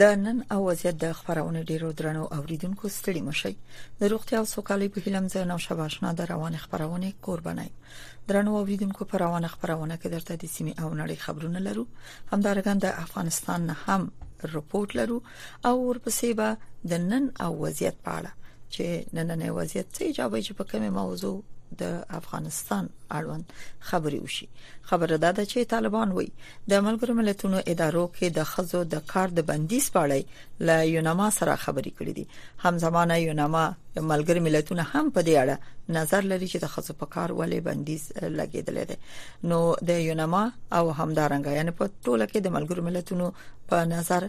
د نن او وضعیت د خبرونه ډیرو درنو اوریدونکو ستړي مشي د روغتیا او سوکالۍ په هیلم زه نو شباشنا د روان خبرونه قربانه درنو اوریدونکو پر روان خبرونه کې درته د سیمه او نړۍ خبرونه لرو همدارګان د افغانستان نه هم رپورت لرو او ورپسې به د نن او وضعیت په اړه چې نننې وضعیت څه ایجابوي چې په کومه موضوع د افغانستان اړوند خبري وشي خبره ده چې طالبان وایي د ملګرو ملتونو ادارو کې د خزو د کار د بندیز په اړه ل یونما سره خبري کړې دي همزمانه یونما د ملګرو ملتونو هم په دې اړه نظر لري چې د خزو په کار ولې بندیز لګیدل دي نو د یونما او همدارنګ یعنی په ټوله کې د ملګرو ملتونو په نظر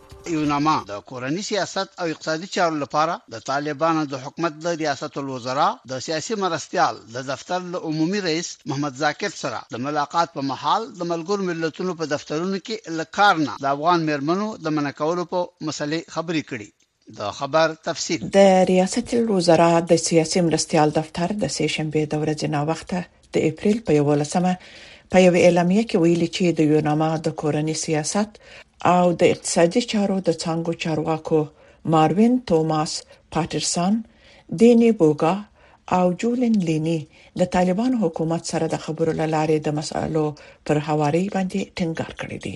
یوناما د کورني سیاست او اقتصادي چارو لپاره د طالبانو د حکومت د ریاست الوزرا د سیاسي مرستیال د دفتر له عمومي رئیس محمد زاکر سره د ملاقات په مهال د ملګرو ملتونو په دفترونو کې له کار نه د افغان میرمنو د منع کولو په مسلې خبرې کړي د خبر تفصیل د ریاست الوزرا د سیاسي مرستیال دفتر د سې شنبې د ورځې ناوخته د اپریل په یوولسمه په یوه اعلامیه کې ویلي چې د یوناما د کورني سیاست او د اقتصادي چارو د څانګو چارواکو ماروین توماس پاترسان، دیني بوګا او جولین لیني د طالبانو حکومت سره د خبرو لارې د مسئلو پر هواري باندې ټینګار کړی دی.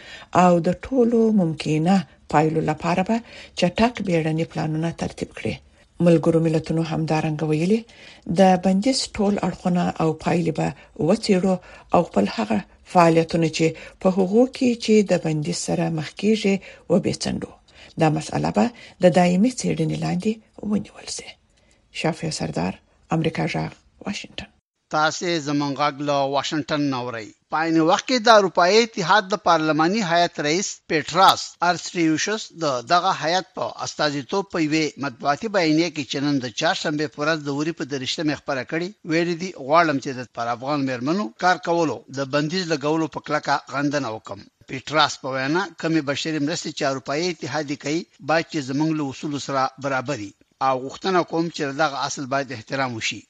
او د ټولو ممکنه پایلو لپاره به چټک بیړني پلانونه ترتیب کړي ملګرو ملتونو همدارنګه ویلي د بندیز ټول اړخونه او پایلې به وڅېړو او خپل هغه فعالیتونه چې په هغو کې چې د بندیز سره مخ کیږي وبېڅندو دا مسأله به د دایمي څېړنې لاندې ونیول شي شافیا سردار امریکا جغ واشنگټن تاسې زموږ غږ له واشنګټن نه اورئ. په عین وخت کې د اروپايې اتحاد د پارلماني هیئت رئیس پیټراس ارستریوشس د دغه هیئت په استازیتوب په یوې مطبوعاتي بیانیه کې چې نن د چهارشنبې په ورځ د وري په درویشتمه یې خپره کړې ویلي دي، غواړم چې د پر افغان مېرمنو کار کولو د بندیز لګولو په کلکه غندنه وکړم. پیټراس په وینا کومې بشري مرستې چې اروپايې اتحاد یې کوي باید چې زموږ له اصولو سره برابري او غوښتنه کوم چې د دغه اصل باید احترام وشي.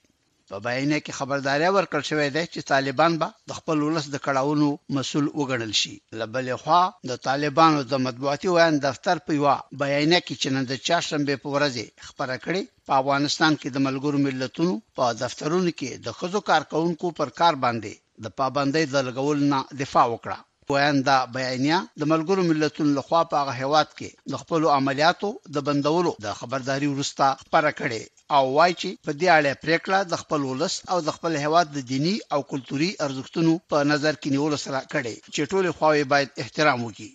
په بیانیه کې خبرداری ورکړل شوی دی چې طالبان به د خپل ولس د کړاونو مسؤل وګڼل شي. له بلې خوا د طالبانو د مطبوعاتي ویاند دفتر په یوه بیانیه کې چې نن د چهارشنبې په ورځ یې خپره کړې، په افغانستان کې د ملګرو ملتونو په دفترونو کې د ښځو کارکوونکو پر کار باندې د پابندۍ د لګولو نه دفاع وکړه. وياند دا بيانيه د ملګرو ملتونو له خوا په هغه هېواد کې د خپلو عملياتو د بندولو د خبرداري وروسته خپره کړې او وايي چې په دې اړه يې پرېکړه د خپل ولس او د خپل هېواد د ديني او کلتوري ارزښتونو په نظر کې نيولو سره کړې چې ټولې خواوې بايد احترام وکړي.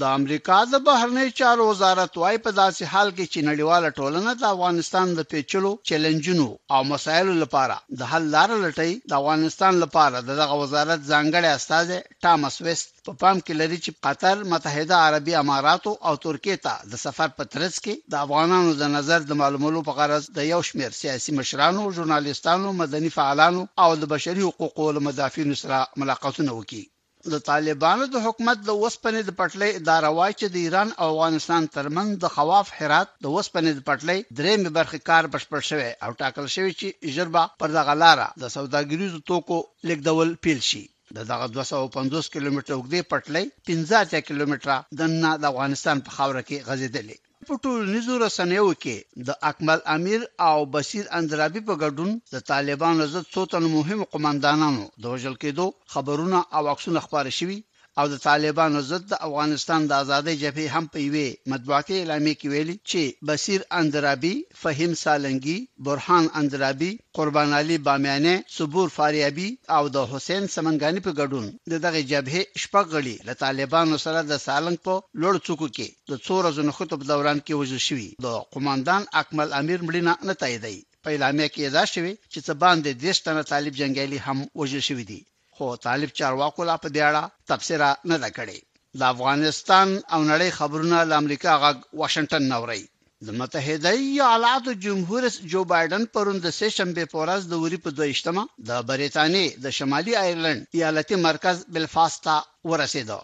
د امریکا د بهرنیو چارو وزارت وايي، په داسې حال کې چې نړیواله ټولنه د افغانستان د پېچلو چیلنجونو او مسایلو لپاره د حل لاره لټوي، د افغانستان لپاره د دغه وزارت ځانګړی استازی ټامس ویست په پام کې لري چې قطر، متحده عربي اماراتو او ترکیې ته د سفر په ترڅ کې د افغانانو د نظر د معلومولو په غرض د یو شمېر سیاسي مشرانو، ژورنالیستانو، مدني فعالانو او د بشري حقوقو له مدافعینو سره ملاقاتونه وکړي. د طالبانو د حکومت د اوسپنې د پټلۍ اداره وايي چې د ایران او افغانستان ترمنځ د خواف هرات د اوسپنې د پټلۍ درېیمې برخې کار بشپړ شوی او ټاکل شوې چې ژر به پر دغه لاره د سوداګریزو توکو لېږدول پیل شي. د دغه دوه سوه او پنځوس کیلومتره اوږدې پټلۍ پنځه اتیا کیلومتره دننه د افغانستان په خاوره کې غځېدلې. په ټولنیزو رسنیو کې د اکمل امیر او بصیر اندرابي په ګډون د طالبانو ضد څو تنو مهمو قوماندانانو د وژل کېدو خبرونه او عکسونه خپاره شوي او د طالبانو ضد د افغانستان د ازادۍ جبهې هم په یوې مطبوعاتي اعلامیې کې ویلي چې بصیر اندرابي، فهیم سالنګي، برهان اندرابي، قربان علي بامیانی، صبور فاریابي او د حسین سمنګاني په ګډون د دغې جبهې شپږ غړي له طالبانو سره د سالنګ په لوړو څوکو کې د څو ورځو نښتو په دوران کې وژل شوي د قوماندان اکمل امیر مړینه نه تاییدوي. په اعلامیه کې ادعا شوې چې څه باندې دېرش تنه طالب جنګیالي هم وژل شوي دي، خو طالب چارواکو لا په دې اړه تبصره نه ده کړې. د افغانستان او نړۍ خبرونه له امریکا غږ واشنګټن نه اورئ. د متحده ایالاتو جمهور رئیس جو بایډن پرون د سې شنبې په ورځ د وري په دوه ویشت مه د بریتانیې د شمالي آیرلنډ ایالتي مرکز بلفاسټ ته ورسېده.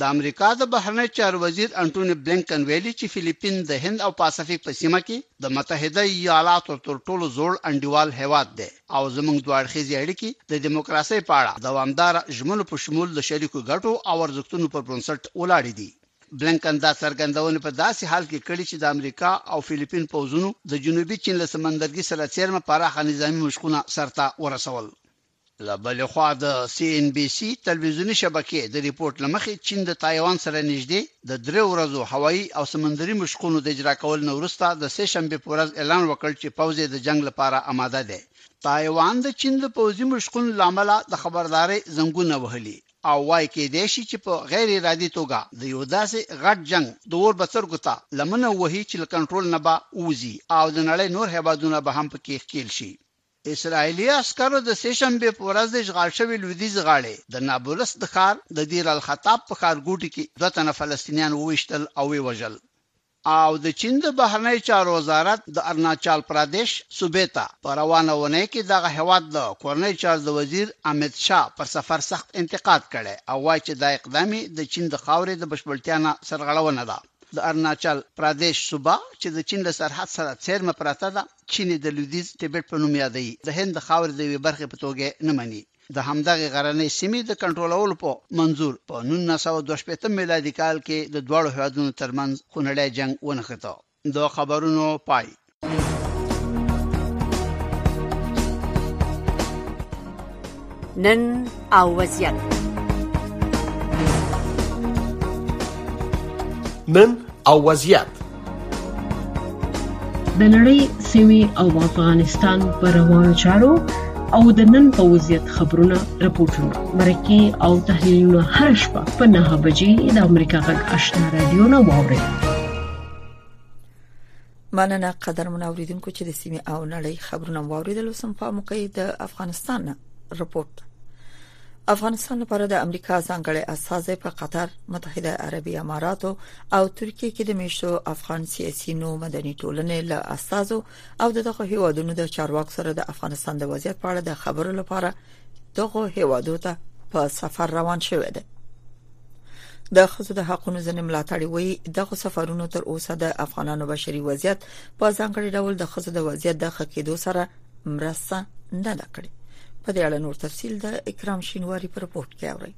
د امریکا د بهرنیو چارو وزیر انټوني بلینکن ویلي چې فلیپین د هند او پاسفیک په سیمه کې د متحده ایالاتو تر ټولو زوړ انډیوال هېواد دی او زموږ دوه اړخیزې اړیکې د دیموکراسۍ په اړه دوامداره ژمنو په شمول د شریکو ګټو او ارزښتونو پر بنسټ ولاړې دي. بلینکن دا څرګندونې په داسې حال کې کړي چې د امریکا او فلیپین پوځونو د جنوبي چین له سمندرګي سره څېرمه پراخه نظامي مشقونه سرته ورسول. له بلې خوا د سي اېن بي سي تلویزیوني شبکې د رپوټ له مخې چین د تایوان سره نږدې د درې ورځو هوایي او سمندري مشقونو د اجرا کولو نه وروسته د سې شنبې په ورځ اعلان وکړ چې پوځ یې د جنګ لپاره اماده دی. تایوان د چین د پوځي مشقونو له امله د خبردارۍ زنګونه وهلي او وایي کېدای شي چې په غیر ارادي توګه د یو داسې غټ جنګ د اور بڅرکو ته لمنه ووهي چې له کنټرول نه به ووځي او د نړۍ نور هېوادونه به هم په کې ښکېل شي. اسرایلي عسکرو د سې شنبې په ورځ د اشغال شوې لویدیځې غاړې د نابلس د ښار د دیر الخطاب په ښارګوټي کې دوه تنه فلسطینیان وویشتل او ویې وژل او د چین د بهرنیو چارو وزارت د ارناچال پرادیش صوبې ته په روانه اونۍ کې دغه هېواد د کورنیو چارو د وزیر امیت شاه پر سفر سخت انتقاد کړی او وايي چې دا اقدام یې د چین د خاورې د بشپړتیا نه سرغړونه ده. د ارناچال پرادیش صوبه چې د چین له سرحد سره څېرمه پرته ده، چین یې د لویدیځ ټیبټ په نوم یادوي، د هند د خاورې د یوې برخې په توګه نه مني. د همدغې غرنۍ سیمې د کنټرولولو په منظور په نولس سوه دوه شپېته میلادي کال کې د دواړو هېوادونو ترمنځ خونړی جنګ ونښته. د خبرونو پای. نن او وضعیت نن او وضعیت د نړۍ سیمه او افغانستان پر روانو چارو او د نن په وضعیت خبرونه راپورټونه مرکه او تحلیلونه هر شپه په 9 بجې د امریکا غږ آشنا رادیو نه واوري مننه قدرمن اوریدونکو چې د سیمې او نړۍ خبرونه واوریدل سم په موقع د افغانستان رپورت افغانستان لپاره د امریکا ځانګړی اساس په قطر متحده عربی اماراتو او ترکیه کې د میشتو افغان سیاسي نو مدني ټولنې له اساسو او دغه هیوادونو د چارواکو سره د افغانستان د وضعیت په اړه د خبرو لپاره دغه هیوادو ته په سفر روان شوی دی د خزو د حقونو ځنې ملاتړي وایي دغه سفرونو تر اوسه د افغانانو بشري وضعیت په ځانګړي ډول د خزو د وضعیت د خکېدو سره مرسته نه ده کړې په دې اړه نور تفصيل د اکرام شینواری پر رپورت کې اوري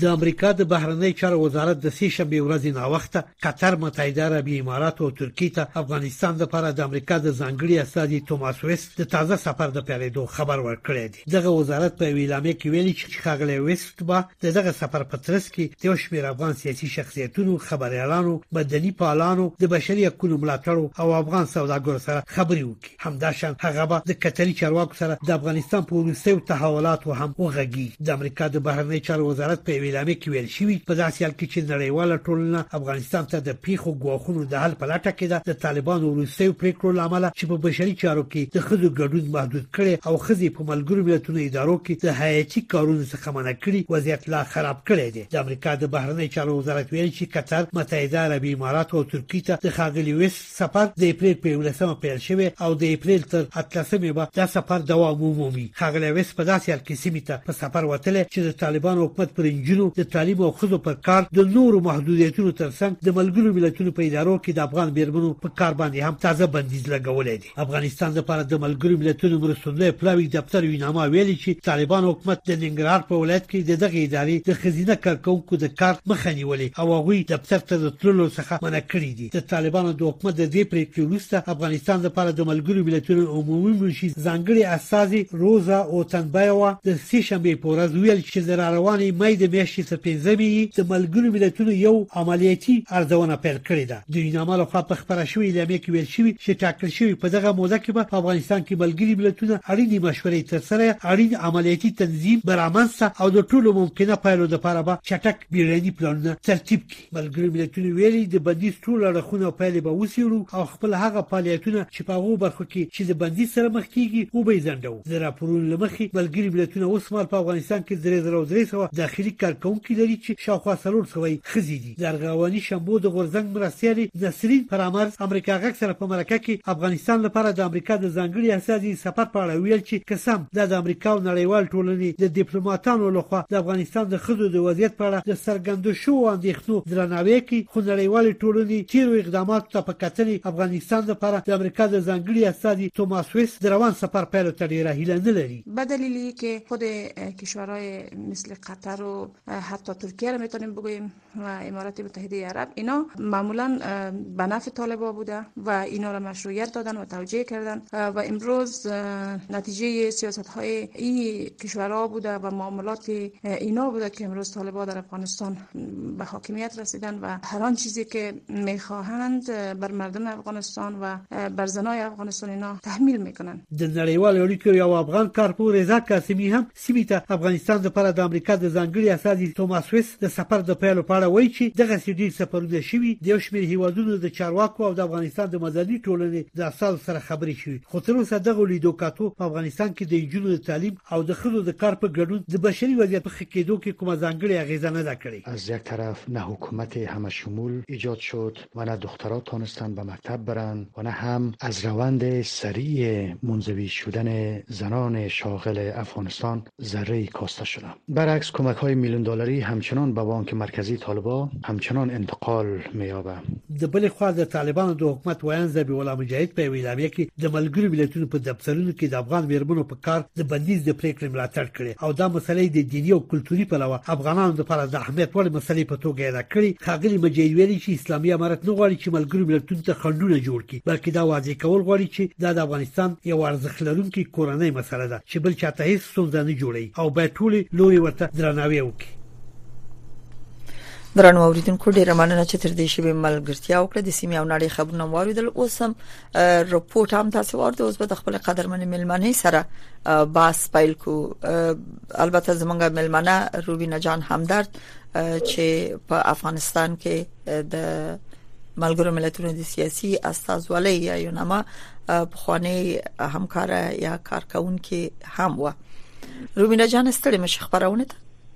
د امریکا د بهرنیو چارو وزارت د سې شنبې ورځې ناوخته قطر، متحده عربي اماراتو او ترکیې ته افغانستان لپاره د امریکا د ځانګړي استازي توماس ویست د تازه سفر د پیلېدو خبر ورکړی دی. دغه وزارت په یوې اعلامیه کې ویلي چې ښاغلی ویست به د دغه سفر په ترڅ کې د یو شمېر افغان سیاسي شخصیتونو، خبریالانو، مدني فعالانو، د بشري حقونو ملاتړو او افغان سوداګرو سره خبرې وکړي. همداشان هغه به د قطري چارواکو سره د افغانستان په وروستیو تحولاتو هم وغږیږي د امریکا د بهرنیو چارو وزارت په یوې اعلامیه کې ویل شوي په داسې حال کې چې نړیواله ټولنه افغانستان ته د پیښو ګواښونو د حل په لټه کې ده د طالبانو وروستیو پریکړو له امله چې په بشري چارو کې د ښځو ګډون محدود کړي او ښځې په ملګرو ملتونو ادارو کې د حیاتي کارونو څخه منع کړي وضعیت لا خراب کړی دی د امریکا د بهرنیو چارو وزارت ویل چې قطر متحده عربي امارات او ترکیه ته د ښاغلي ویس سفر د اپرېل په یولسمه پیل شوی او د اپرېل تر اتلسمې به دا سفر دوام ومومي. ښاغلی وېس په داسې حال کې سیمې ته په سفر وتلی چې د طالبانو حکومت پر نجونو د تعلیم او ښځو پر کار د نورو محدودیتونو تر څنګ د ملګرو ملتونو په ادارو کې د افغان مېرمنو په کار باندې هم تازه بندیز لګولی دی. افغانستان لپاره د ملګرو ملتونو مرستندوی پلاوي دفتر یوناما ویلي چې طالبانو حکومت د ننګرهار په ولایت کې د دغې ادارې د ښځینه کارکوونکو د کار مخه نیولې او هغوی دفتر ته د تللو څخه منع کړي دي. د طالبانو د حکومت د دې پریکړې وروسته افغانستان لپاره د ملګرو ملتونو عمومي منشي ځانګړي استازي روزا اوتنبیوا د سې شنبې په ورځ ویل چې د راروانې مې د میاشتې تر پنځمې یې د ملګرو ملتونو یو عملیاتي ارزونه پیل کړې ده د یوناما لخوا په خبره شوې اعلامیه کې ویل شوي چې ټاکل شوی په دغه موده کې به په افغانستان کې ملګري ملتونه اړینې مشورې ترسره اړین عملیاتي تنظیم برامنځته او د ټولو ممکنه پایلو لپاره به چټک بیړني پلانونه ترتیب کړي ملګري ملتونو ویلي د بندیز ټول اړخونه او پایلې به وڅېړو او خپل هغه فعالیتونه چې په هغو برخو کې چې د بندیز سره مخ کیږي وبه یې ځنډوو د راپورونو له مخې ملګري ملتونه اوس مهال په افغانستان کې درې زره او درې سوه داخلي کارکوونکي لري چې شاوخوا څلور سوه یې ښځې دي د ارغواني شنبو د غورځنګ مرستیالې نسرین پر امر امریکا غږ سره په مرکه کې افغانستان لپاره د امریکا د ځانګړي استازي سفر په اړه ویل چې که څه هم دا د امریکا او نړیوال ټولنې د دیپلوماتانو له خوا د افغانستان د ښځو د وضعیت په اړه د څرګندو شوو اندېښنو درناوی کوي، خو نړیوالې ټولنې تېرو اقداماتو ته په کتنې افغانستان لپاره د امریکا د ځانګړي استازي توماس ویس د روان سفر پیل ته ډېره هیله نه لري. به دلیل یی که خود کشورهای مثل قطر و حتی ترکیه را میتوانیم بگوییم. و امارات متحده عرب اینا معمولا به نفع طالبا بوده و اینا را مشروعیت دادن و توجیه کردن و امروز نتیجه سیاست های این کشورها بوده و معاملات اینا بوده که امروز طالبا در افغانستان به حاکمیت رسیدن و هر چیزی که میخواهند بر مردم افغانستان و بر زنای افغانستان اینا تحمیل میکنن در نړیوال اړیکو یو افغان کارپور رضا کاسمی هم سیمې ته افغانستان لپاره د امریکا د ځانګړي استازي توماس ویس د سفر د پیل په اړه وایي چې دغسې ډیر سفرونه شوي د یو شمیر هیوادونو د چارواکو او د افغانستان د مدني ټولنې د استازو سره خبرې شوي خو تر اوسه دغو لیدو کاتو په افغانستان کې د نجونو د تعلیم او د ښځو د کار په ګډون د بشري وضعیت په ښه کېدو کې کومه ځانګړې اغیزه نه ده کړې از یک طرف نه حکومت همه شمول ایجاد شد و نه دخترها تانستند به مکتب برند و نه هم از روند سریع منزوی شدن زنان شاغل افغانستان ذره ای کاسته شدند. برعکس کمک های میلیون دلاری همچنان به بانک مرکزی طالبا همچنان انتقال مییابه. د بلې خوا د طالبانو د حکومت ویاند ذبیح الله مجاهد په یوه اعلامیه کې د ملګرو ملتونو په دفترونو کې د افغان میرمنو په کار د بندیز د پریکړې ملاتړ کړي او دا مسلې د دیني او کلتوري پلوه افغانانو لپاره د اهمیت وړ مسلې په توګه یاد کړي خاغلی مجید ویلي چې اسلامي امارت نه غواړي چې ملګرو ملتونو ته خندونه جوړ کړي بلکې دا واضح کول غواړي چې دا د افغانستان یو ارزښت لرونکي کورنۍ مسله ده چې بل چاته هیڅ ستونزه نه جوړي او باید ټول لوري ورته درناوی وکړي درنو اوریدونکو ډیره مننه چې تر دې شی به ملګرتیا وکړه د سیمه او نړۍ خبرونه واوریدل اوس هم رپورټ هم تاسو ورته اوس به د خپل قدرمن ملمنې سره باس پیل کو البته زمونږ ملمنه روبینا جان همدرد چې په افغانستان کې د ملګرو ملتونو د سیاسي استازولۍ یا یونما په خوانی همکار یا کارکونکو هم و روبینا جان ستړي مشه خبرونه ته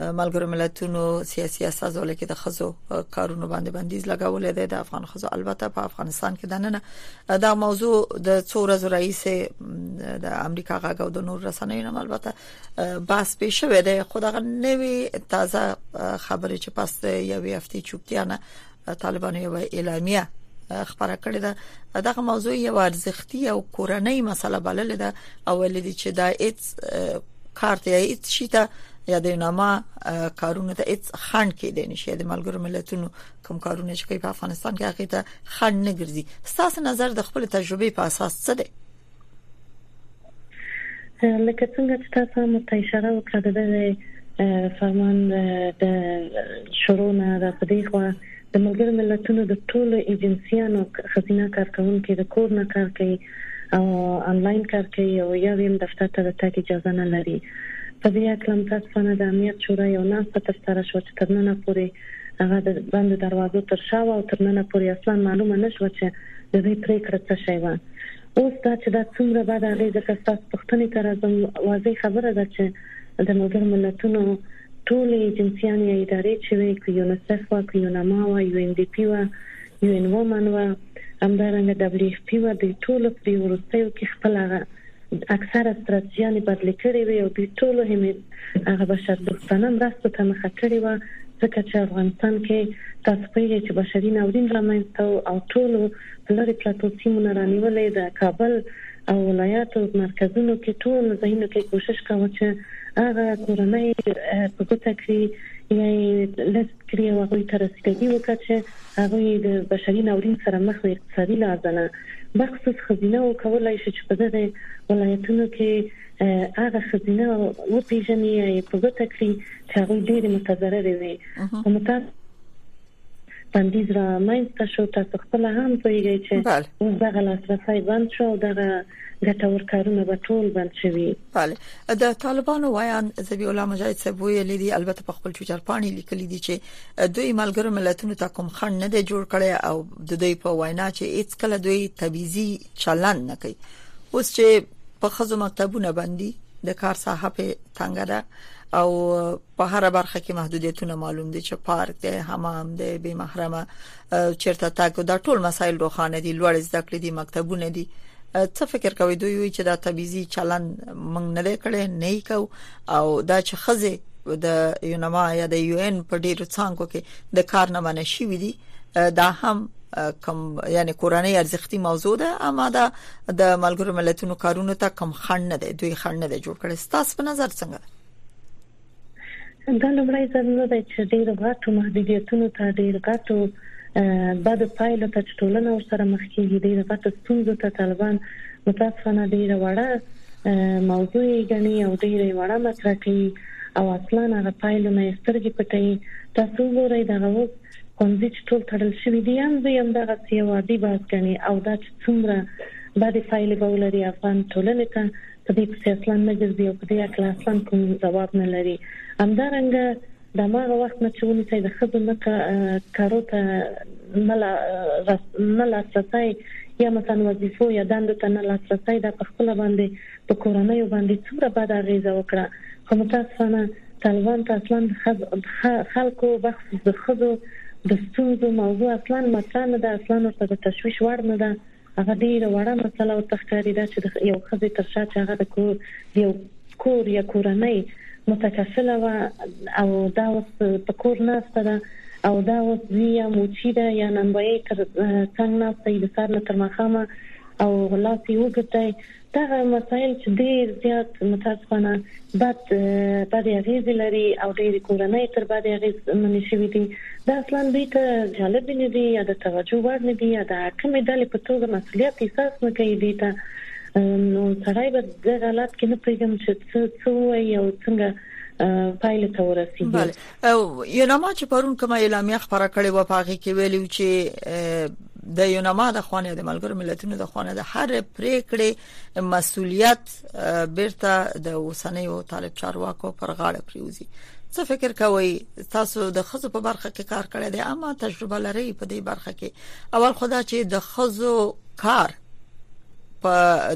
ملګرو ملتونو سیاسي استازولو کې د خزو کارونو باندې بندیز لګولې ده د افغان خزو البته په افغانستان کې دننه دا موضوع د څو ورځې رئیس د امریکا غاګو د نور رسنیو نوم البته بحث پیښ شوې ده خو دا نوې تازه خبره چې پس د یوې هفته چوپتیا نه طالبانو یو اعلامیه خبره کړې ده دغه موضوع یو ارزښتي او کورنۍ مسله بللې ده او ویل دي چې دا هیڅ کارت یا هیڅ شي ته یا د نامه کارونه ته هیڅ خند کې دي نشي د ملګرو ملتونو کوم کارونه چې په افغانستان کې هغه ته خند نه ګرځي ستاسو نظر د خپل تجربې په اساس څه دی لکه څنګه چې تاسو هم ته اشاره وکړه د دغه فرمان د شروع نه را پدې خو د ملګرو ملتونو د ټولو ایجنسیانو خزینه کارکونکو د کور نه کار کوي او انلاین کار کوي او یا ویم دفتر ته د تګ اجازه نه لري په دې اړه هم تاسو نه د امنیت شورا یو ناسته تر سره شو چې تر نن پورې هغه د بند دروازو تر شا او تر نن پورې اصلا معلومه نشوه چې د دې پریکړه څه شوه اوس دا چې دا څومره بد اغېزه که ستاسو پوښتنې ته راځم واضح خبره ده چې د ملګرو ملتونو ټولې ایجنسیانې یا ادارې چې وي که یونسف وه که یونما وه یو ان ډي پي وه یو ان وومن وه همدارنګه دبلیو اف پي وه دوی ټولو په دې وروستیو کې خپل هغه اکثره ستراتیژیانې بدلې کړې وي او دوی ټولو هم هغه بشر دوستانه مرستو ته مخه کړې وه ځکه چې افغانستان کې تاسو پوهیږئ چې بشري ناورین رامنځته او ټولو لرې پرتو سیمو نه رانیولې د کابل او ولایاتو مرکزونو کې ټولو ځایونو کې کوشش کاوه چې هغه کورنۍ په ګوته کړي یا یې لست کړي او هغوی ته رسیدګي وکړي چې هغوی د بشري ناورین سره مخ دي اقتصادي لازنه بخصوص خزینه او کولای شي چې په دغه ولایتونو کې هغه خزینه و پیژني یا یې په ګوته کړي چې هغوی ډېر متضرر وي په متاسفانه بندیز را منځته شو تاسو خپل هم پوهیږئ چې اوس دغه لاسرسي بند شو او دغه ګټور کارونه به ټول بند شوي بله د طالبانو ویاند ذبی الله مجاهد صاحب ویلي دي البته په خپل ټویټر باندې لیکلي دي چې دوی ملګرو ملتونو ته کوم خنډ نه دی جوړ کړی او د دوی په وینا چې هیڅ کله دوی تبعیضي چلند نه کوي اوس چې په خزو مکتبونه باندې د کار صاحب تنګ ده او په هر برخه کې محدودیتونه معلوم دي چې پارک دی حمام دی به محرمه چیرته تاکو دا ټول مسایل روخانه دي لوړ زده کړې دي مکتبونه دي څه فکر کوي دوی وی چې دا تبيزي چلن موږ نه دی کړی نه کو او دا چې خزه د یونما یا د یو ان په ډیرو څنګه کې د کار نه منې شي وي دي دا هم کم یعنی کورنۍ ارزښتي موضوع ده اما دا د ملګرو ملتونو کارونو ته کم خنډ نه دی دوی خنډ نه دی جوړ کړی ستاسو په نظر څنګه دا لومړی ځل نه دی چې ډېر غټو محدودیتونو ته ډېر غټو بدو پایلو ته چې ټولنه ورسره مخ کېږي ډېر غټو ستونزو ته طالبان متاسفانه ډېره وړه موضوع یې ګڼي او ډېره یې وړه مطرح کوي او اصلا هغه پایلو نه یې سترګې پټوي تاسو وګورئ دغه اوس ښوونځي چې ټول تړل شوي دي هم دوی همدغسې یو عادي بحث ګڼي او دا چې څومره بدې پایلې به ولري افغان ټولنې ته په دې پسې اصلا نه ګرځي او په دې هکله اصلا کوم ځواب نه لري همدارنګه د ماغه وخت نه چې ونیسي د خزو نه کارو ته نه لا نه لاسرسي یا مثلا وظیفو یا دندو ته نه لاسرسي د خپل باندې په کورنۍ باندې څومره بد اغیزه وکړه خو متاسفانه طالبان ته اصلا خلکو بخص د خزو د ستونزو موضوع اصلا مطرح نه ده اصلا ورته د تشويش وړ نه ده هغه ډیره وړه مسله ورته ښکاري دا چې د یو خزې تر شا چې هغه د کور یو کور یا کورنۍ متکفله و او دا اوس په کور ناسته ده او دا اوس یا موچی ده یا ننبایي تر څنګ ناسته د سر نه تر مخامه او لاس یې وګټي دغه مسایل چې ډیر زیات متاسفانه بد بد اغیز لري او ډیر کورنۍ تر بد اغیز منې شوې دي دا اصلا دوی ته جالب نه دي یا د توجه وړ نه دي یا د حاکمې ډلې په توګه مسولیت احساس نه کوي دي ته نو سړی به د غلط کې نه پیږم چې څه څه وایي او څنګه پایله ته ورسیږي یوناما چې پرون کومه اعلامیه خبره کړې و په هغه کې ویلي و چې د یوناما د خوانې د ملګرو ملتونو د خوانې د هر پریکړې مسولیت بیرته د اوسنۍ او طالب چارواکو پر غاړه پریوزي څه فکر کوئ تاسو د خزو په برخه کې کار کړی دی اما تجربه لرئ په دې برخه کې اول خدا چې د خزو کار په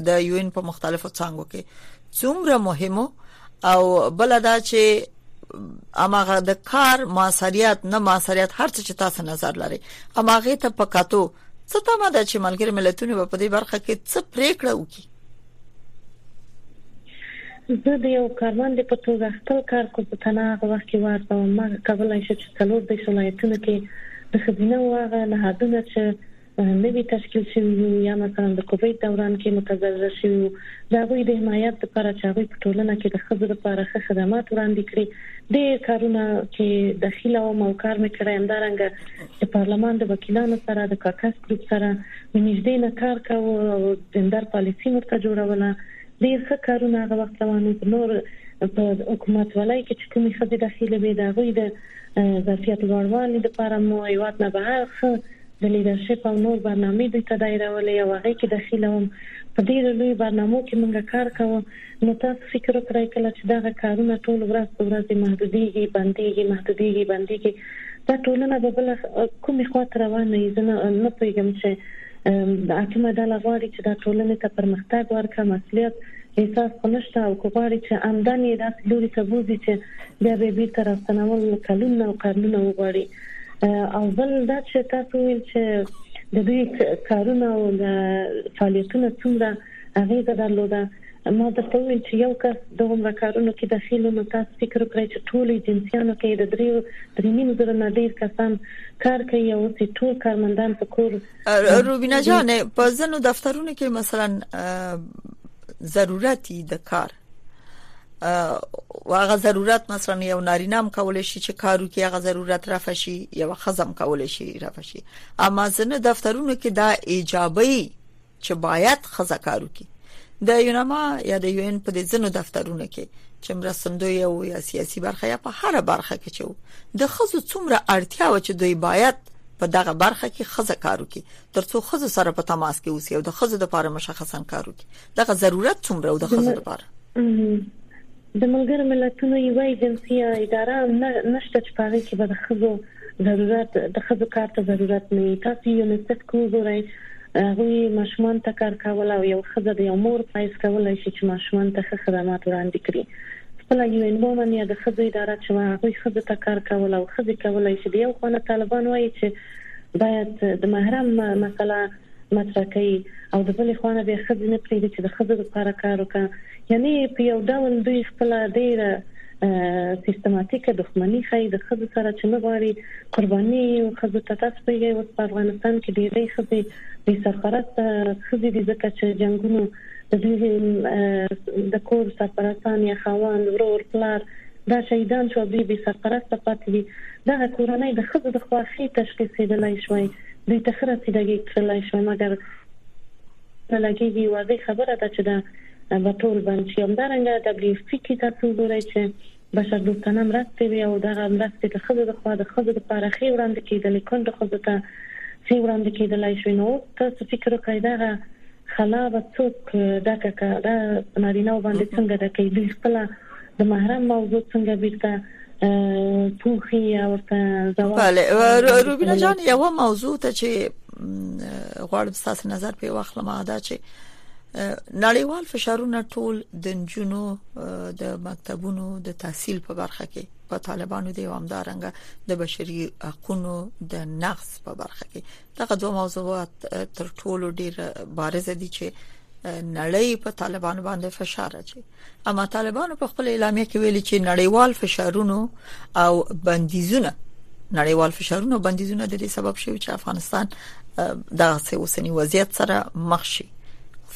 د یوین په مختلفو څنګهو کې څومره مهمو او بل دا چې اماغه د کار موثریت نه موثریت هر څه چې تاسو نظر لري اماغه ته پکاتو څه تمه ده چې ملګری ملتونه په دې برخه کې څه پریکړه وکړي زه د یو کارمند په توګه خپل کار کو په تناغ وخت کې ورته ما کولای شم چې څلور د ولایتونو کې د خزینه واغه نه هدونه چې نه وي تشکیل شوي وي یا مثلا د کوویډ دوران کې متضرر شوي وو د هغوی د حمایت لپاره چې هغوی په ټولنه کې د ښځو لپاره ښه خدمات وړاندې کړي ډیر کارونه کې دخیله وم او کار مې کړی همدارنګه د پارلمان د وکیلانو سره د کاکس ګروپ سره مې نږدې نه کار کاوه او جندر پالیسی مرته جوړوله ډیر ښه کارونه هغه وخت روان وو نور په حکومت ولای کې چې کومې خځې داخلي وي د هغوی د ظرفیت لوړوالي لپاره مو هیواد نه بهر خو د لیډرشپ او نور برنامې دوی ته دایرولې او هغې کې دخیله وم په ډیرو لویو برنامو کې مونږ کار کاوه نو تاسو فکر وکړی کله چې دغه کارونه ټول ورځ په ورځې محدودیږي بندیږي محدودیږي بندیږي دا ټولنه به بله کومې خوا ته روانه وي زه نه پوهیږم چې اتمه ډله غواړي چې دا ټولنې ته پرمختګ ورکړه مسؤلیت احساس خو نشته او که غواړي چې عمدن یې داسې لوري ته بوځي چې بیا به یې بیرته راستنول کلونه او قرنونه وغواړي او بل دا چې تاسو ویل چې د دوی کارونه او د فعالیتونه څومره اغیزه درلوده ما درته وویل چې یو کس د عمر کارونو کې داخل نو تاسو فکر وکړئ چې ټول ایجنسیانو کې د دریو درې نیم زره نه ډیر کسان کار کوي او چې ټول کارمندان په کور روبینا جان په ځینو دفترونو کې مثلا ضرورت د کار واغه ضرورت مثلا یو نارینه هم کول شي چې کارو کې هغه ضرورت رفع شي یو خزم کول شي رفع شي اما زنه دفترونو کې دا ایجابي چې باید خزه کارو کې د یونما یا د یون په دې زنه دفترونو کې چې مرستندوی او یا سیاسي برخه یا په هر برخه کې چې د خزو څومره اړتیا و چې دوی باید په دغه برخه کې خزه کارو کې ترڅو خزه سره په تماس کې اوسي او د خزه د لپاره مشخصا کارو کې دغه ضرورت څومره و د خزو لپاره د ملګر ملتونو یو ایجنسی اداره نشته چې پاره کې به د خزو ضرورت د خزو کار ته ضرورت نه تاسو یو نسټ کو ګورئ هغوی ماشومان ته کار کول او یو خزه د یو مور پایس کولای شي چې ماشومان ته خدمات وړاندې کړي خپل یو ان وومن یا د خزو اداره چې هغوی خزه ته کار کول او خزه کولای شي د یو خونه طالبان وایي چې باید د محرم مثلا مطرح کوي او د بلې خوا نه بیا ښځې نه پرېږدي چې د ښځو لپاره کار وکړي یعنی په یو ډول دوی خپل ډیره سیستماتیکه دښمنی ښایي د ښځو سره چې نه غواړي قرباني او ښځو ته تاسو پیږي اوس په افغانستان کې ډېری ښځې بې سرپرست ښځې دي ځکه چې جنگونو د دوی د کور سرپرستان یا خاوند ورور پلار دا شهیدان شو دوی بې سرپرست پاتې دي دغه کورنۍ د ښځو د خوا ښې تشخیصیدلای شوای، دوی ته ښه رسیدګي کړلای شوای، مګر نه لګیږي، واضح خبره ده چې دا به ټول بند شي. همدارنګه ډبلیو ایف پي کې تاسو وګورئ چې بشردوستانه مرستې وې او دغه مرستې د ښځو د خوا د ښځو لپاره ښې وړاندې کیدلې، کونډو ښځو ته ښې وړاندې کیدلای شوې، نو اوس تاسو فکر وکړئ دغه خلا به څوک ډکه کړه، دا نارینه وو باندې څنګه ډکوي، دوی خپله د محرم موضوع څنګه بیرته پوخي ورته ځواب بله روبینا جان یو موضوع ته چې غواړم تاسو نظر په واخلم دا چې نړیوال فشارونه ټول د جنونو د مکتبونو د تحصیل په برخه کې په طالبانو دی او همدارنګه د بشري حقوقو د نقض په برخه کې دغه دوه موضوعات تر ټولو ډیر بارز دي چې نړۍ په طالبانو باندې فشار اچي اما طالبانو په خپل اعلامیه کې ویلي چې نړیوال فشارونو او بندیزونه نړیوال فشارونه او بندیزونه د دې سبب شوي چې افغانستان د اوسنی وضعیت سره مخ شي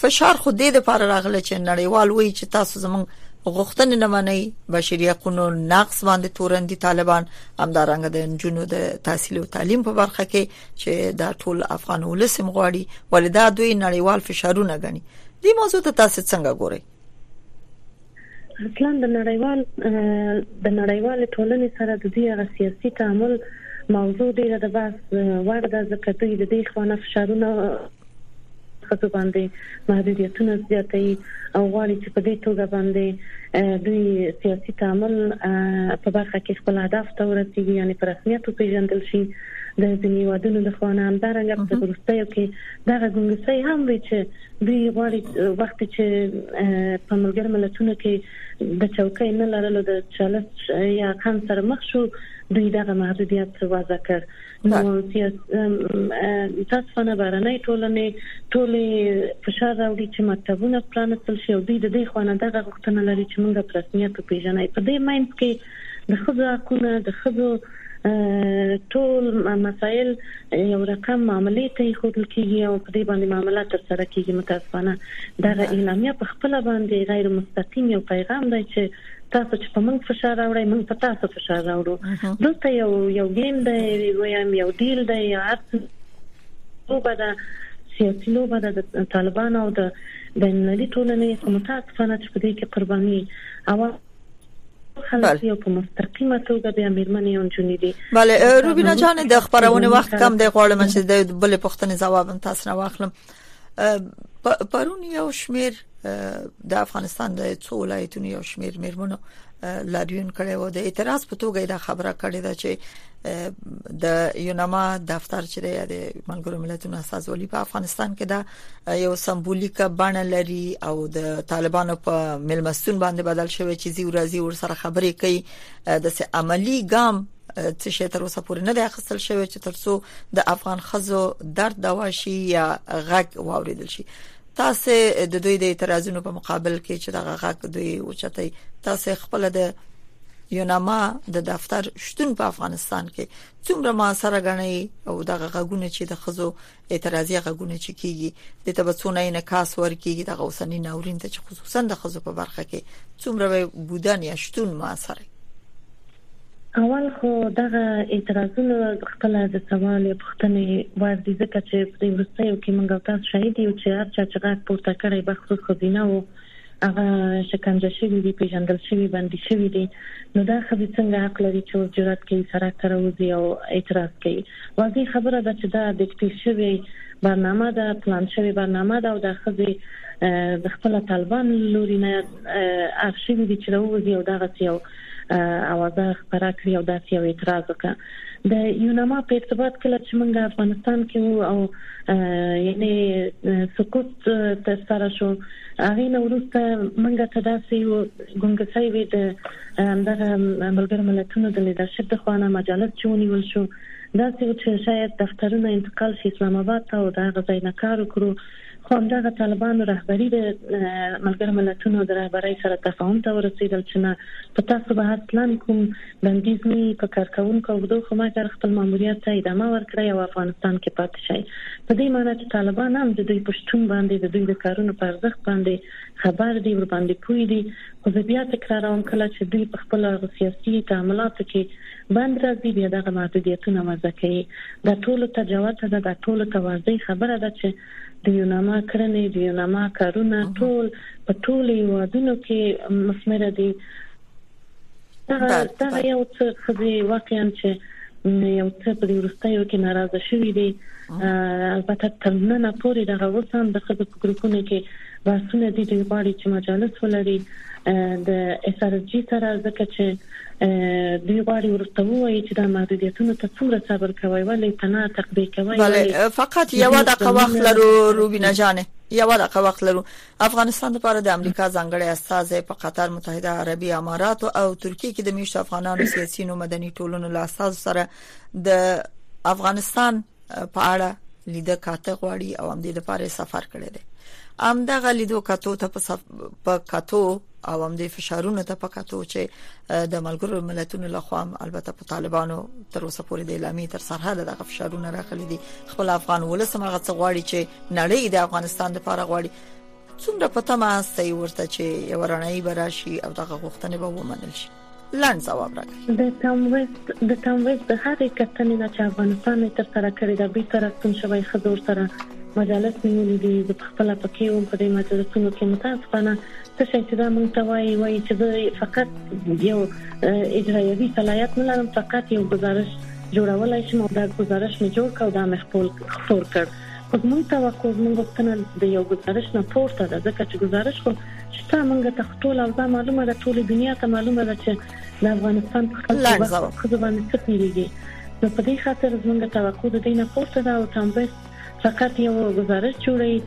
فشار خو دې د پر راغله چې نړیوال وایي چې تاسو زمونږ غوښتنې نه منئ بشري حقوقو نقض باندې تورن دي طالبان همدارنګه د جنونو د تحصیل او تعلیم په برخه کې چې دا ټول افغان ولس هم غواړي ولې دا دوی نړیوال فشارونه غني دې موضوع ته تاسو څنګه ګورئ اصلا د نړیوال د نړیوال ټولنې سره د دې هغه سیاسي تعامل موضوع ډیره د بحث وړ ده ځکه دوی د دې خوانه فشارونه ښځو باندې محدودیتونه زیاتوي او غواړي چې په دې توګه باندې دوی سیاسي تعامل په برخه کې خپل اهداف ته ورسیږي یعنی پر رسمیت وپیژندل شي د ځینې وادونو د خوانه همدارنګه په ورستیو کې دغه ګنګسي هم وی چې دوی غواړي وخت چې په ملګر ملتونو کې د چوکۍ نه لرلو د چالش یا کم سره مخ شو دوی دغه محدودیت وضع کړ نو سیاست متاسفانه بهرنۍ ټولنې ټولې فشار راوړي چې مکتبونه پرانستل شي او دوی د دې خوانه دغه غوښتنه لري چې موږ په رسمیت وپیژني په دې مینس کې د خځو حقونه د خځو ټول مسایل یو رقم معاملې ته خودل کیږي او په دې باندې معاملات تر سره کیږي متاسفانه دا اعلامیه په خپل باندې غیر مستقیم یو پیغام دی چې تاسو چې په موږ فشار راوړی موږ په تاسو فشار راوړو دلته یو یو ګیم دی ویم یو ډیل دی یا ارت لوبه ده سیاسي لوبه ده د طالبان او د بینالمللي ټولنې خو متاسفانه چې په دې کې قرباني او خلک یو په مستقیمه توګه د امیرمنې او جنې دي بله روبینا جان د خبرونه وخت کم دی غواړم چې د بل پښتنې جواب تاسو نه واخلم پرون یو شمیر د افغانستان د څو ولایتونو یو شمیر میرمنو لاریون کړي وو د اعتراض په توګه دا خبره کړې ده چې د یونما دفتر چې د ملګرو ملتونو اساسولي په افغانستان کې دا یو سمبولیک بڼه لري او د طالبانو په ملمستون باندې بدل شوی چې زی ورځي ور سره خبرې کوي د عملی ګام څه شي تر اوسه پورې نه دی اخستل شوی چې ترڅو د افغان خزو درد دوا شي یا غږ واوریدل شي تاسو د دوی د اعتراضونو په مقابل کې چې دغه غږ دوی اوچتای تاسو خپل د یوناما د دفتر شتون په افغانستان کې څومره موثر غنئ او دغه غږونه چې د خزو اعتراضي غږونه چې کیږي د تبڅونه انعکاس ورکیږي د غوسنی ناورین ته چې خصوصا د خزو په برخه کې څومره بودن یا شتون موثر اول خو دغه اعتراضونه خپل د سوال یا پوښتنې وړ دي ځکه چې په دې وروستیو کې موږ تاسو شاهد یو چې هر چا چې غږ پورته کړی بخصوص خزینه وو هغه شکنجه شوی دی پیژندل شوی باندې شوی دی نو دا خبي څنګه حق لري چې جرأت کوي سره تر وځي او اعتراض کوي واضح خبره ده چې دا د تکتیک شوی برنامه ده پلان شوی برنامه ده او د خزي د خپل طالبان لوري نه ارشیو دي چې راوځي او دغه یو اوازه خبره کړی او داسې یو اعتراض وکړ د یوناما په ارتباط کله چې موږ افغانستان کې وو او یعنی سقوط تر سره شو هغه نو وروسته موږ ته داسې ګونګسای وې د دغه ملګر ملتونو د لیدرشپ د خوانه مجلس چې ونیول شو دا چې شاید دفترونه انتقال شي اسلام آباد ته او دا غځای نه کار وکړو خو همدغه طالبانو رهبری د ملګر ملتونو د رهبری سره تفاهم ته ورسېدل چې نه په تاسو به اصلا کوم بندیز مي په کارکوونکو اوږدو خو مګر خپل ماموریت ته ادامه ورکړئ او افغانستان کې پاتې شئ په دې معنی چې طالبان هم د دوی په شتون باندې د دوی د کارونو په ارزښت باندې خبر دي ورباندې پوه دي خو زه بیا تکراروم کله چې دوی په خپل هغه سیاسي تعاملاتو کې بند راځي بیا دغه محدودیتونه وضع کوي دا ټولو ته جوته ده دا ټولو ته واضح خبره ده چې د یوناما کړنې د یوناما کارونه ټول په ټولو هیوادونو کې مثمر دي دا دا یو څه خدي واقعا چې یو څه په دې ورستیو کې ناراضه شوې دي البته تر نن پورې دغه وسام د خدو په ګروپونو کې باسونه دي دوی غواړي چې مجالس ولري د اس ار جی سره ځکه چې دوی غواړي ورته وایي چې دا محدودیتونه ته څومره صبر کوي ولې پناه تقدیر کوي بله فقط یو دقه وخت لرو روبینه جانه یو دقه وخت لرو افغانستان لپاره د امریکا ځانګړی استازی په قطر متحده عربي امارات او ترکیه کې د میشت افغانانو سیاسي نو مدني ټولنو له استازو سره د افغانستان په اړه لیده کاته غواړي او هم د لپاره سفر کړی دی ام دغه لیدو کتو ته په کتو او هم د فشارونو ته په کتو چې د ملګرو ملتونو لخوا البته په طالبانو تر اوسه پورې د اعلامیه تر سرحده دغه فشارونه راغلي دي خپل افغان ولسمه غڅ غواړي چې نړۍ د افغانستان لپاره غواړي څومره پته ما استي ورته چې یو رڼایي براشي او دغه غوښتنې به ومنل شي لنډ ځواب راکړئ د ټام ویست د ټام ویست د هغې کتنې نه چې افغانستان یې تر سره کړې ده بیرته راستون شوی خزور سره مجالس نیولې دي زه په خپل پکې وم په دې مجلسونو کې متاسفانه څه شي چې دا مونږ ته وایي وایي چې زه فقط یو اجرایوي صلاحیت نه لرم فقط یو گزارش جوړولای شم او دا گزارش مې جوړ کړ دا مې خپل خپور کړ خو زموږ توقع او زموږ غوښتنه د یو ګزارش نه پورته ده، ځکه چې ګزارش خو شته، موږ ته خو ټوله اوضاع معلومه ده، ټولې دنیا ته معلومه ده چې د افغانستان په خلکو باندې ښځو باندې څه تېرېږي. نو په دې خاطر زموږ توقع د دې نه پورته ده او تامبس فقط یو ګزارش جوړوي،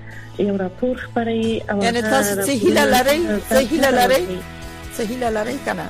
یو راپور خپروي او یعنې تاسو څه هیله لرئ؟ څه هیله لرئ؟ څه هیله لرئ که نه؟